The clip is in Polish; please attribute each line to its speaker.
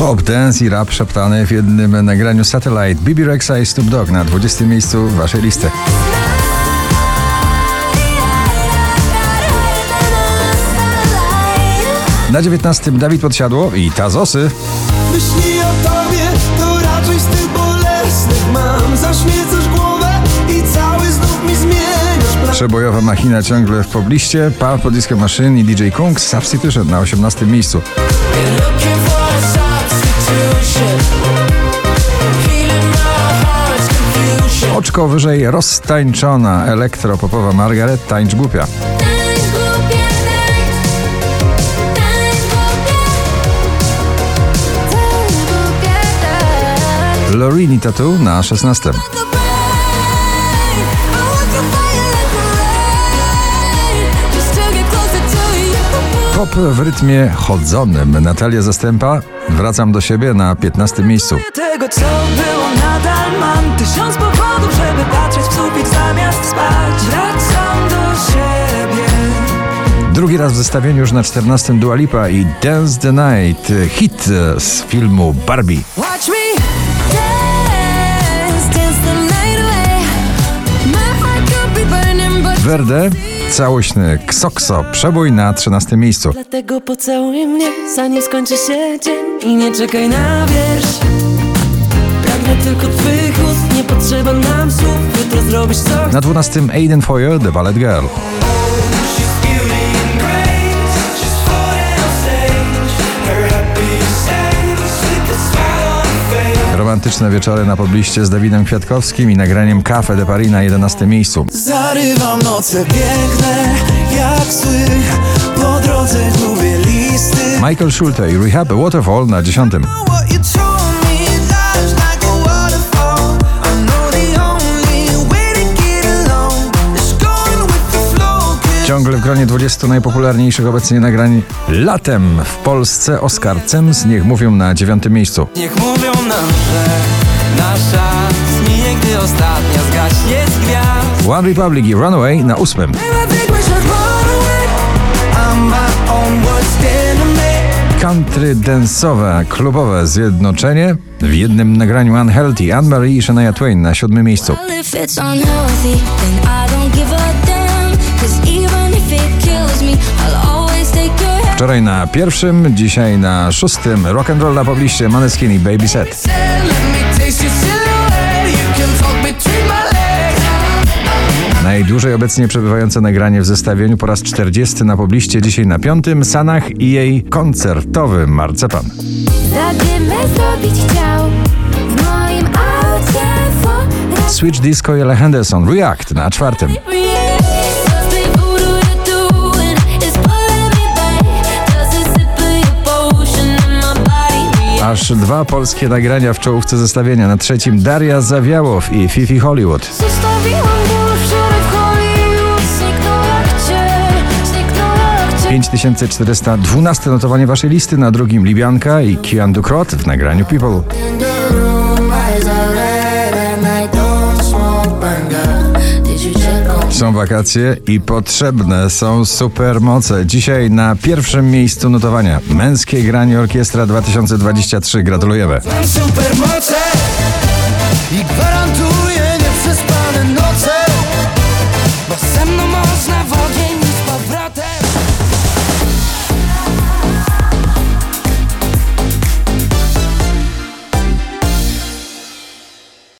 Speaker 1: Pop, dance i rap szeptany w jednym nagraniu Satellite BB Rexa i Snoop Dogg na 20 miejscu waszej listy. Na 19 Dawid Podsiadło i Tazosy.
Speaker 2: Myśli o tobie, to raczej z tych bolesnych mam Zaśmiecasz głowę i cały znów mi zmieniasz
Speaker 1: Przebojowa machina ciągle w pobliście. Pulp Disco Machine i DJ Kung Substitution na 18 miejscu. Oczko wyżej roztańczona elektropopowa Margaret Tańcz Głupia. Lorini Tattoo na 16. Pop w rytmie chodzonym. Natalia Zastępa. Wracam do siebie na 15 miejscu.
Speaker 2: Tego co było nadal mam Tysiąc powodów, żeby patrzeć w sufit zamiast spać Wracam do siebie
Speaker 1: Drugi raz w zestawieniu już na 14 Dua Lipa i Dance the Night. Hit z filmu Barbie.
Speaker 3: Watch me dance, dance the night away. My heart could be burning, but
Speaker 1: Verde. Całośny Ksokso. Przebój na 13 miejscu.
Speaker 2: Dlatego pocałuj mnie, zanim skończy się dzień I nie czekaj na wiersz Pragnę tylko twych ust, nie potrzeba nam słów Jutro zrobisz coś
Speaker 1: Na 12 Aiden Foyer, The Ballet Girl. Romantyczne wieczory na pobliście z Dawidem Kwiatkowskim i nagraniem Cafe de Paris na 11 miejscu.
Speaker 2: Zarywam noce piękne, jak sły Po drodze gubię listy
Speaker 1: Michael Schulte i Rehab Waterfall na 10. Ciągle w gronie 20 najpopularniejszych obecnie nagrań latem w Polsce Oscar Cems niech mówią na 9 miejscu.
Speaker 2: Niech mówią nam, że nasza zmije, gdy ostatnia zgaśnie z gwiazd
Speaker 1: One Republic i Runaway na 8. Country dance'owe, klubowe zjednoczenie w jednym nagraniu Unhealthy, Anne-Marie i Shania Twain na 7 miejscu.
Speaker 4: Well,
Speaker 1: Wczoraj na pierwszym, dzisiaj na szóstym rock and roll na pobliście Maneskin i Baby Set. Najdłużej obecnie przebywające nagranie w zestawieniu po raz 40 na pobliście, dzisiaj na piątym, Sanach i jej koncertowym Marcepan. Switch Disco i Henderson, React na czwartym. Aż dwa polskie nagrania w czołówce zestawienia. Na trzecim Daria Zawiałow i Fifi Hollywood.
Speaker 4: Zostawiłam ból wczoraj w Hollywood Zniknął jak cień, zniknął jak cień
Speaker 1: 5412 notowanie waszej listy. Na drugim Libianka i Kian Dukrot w nagraniu People. Są wakacje i potrzebne są supermoce. Dzisiaj na pierwszym miejscu notowania Męskie Granie Orkiestra 2023. Gratulujemy.
Speaker 2: Supermoce i gwarantuję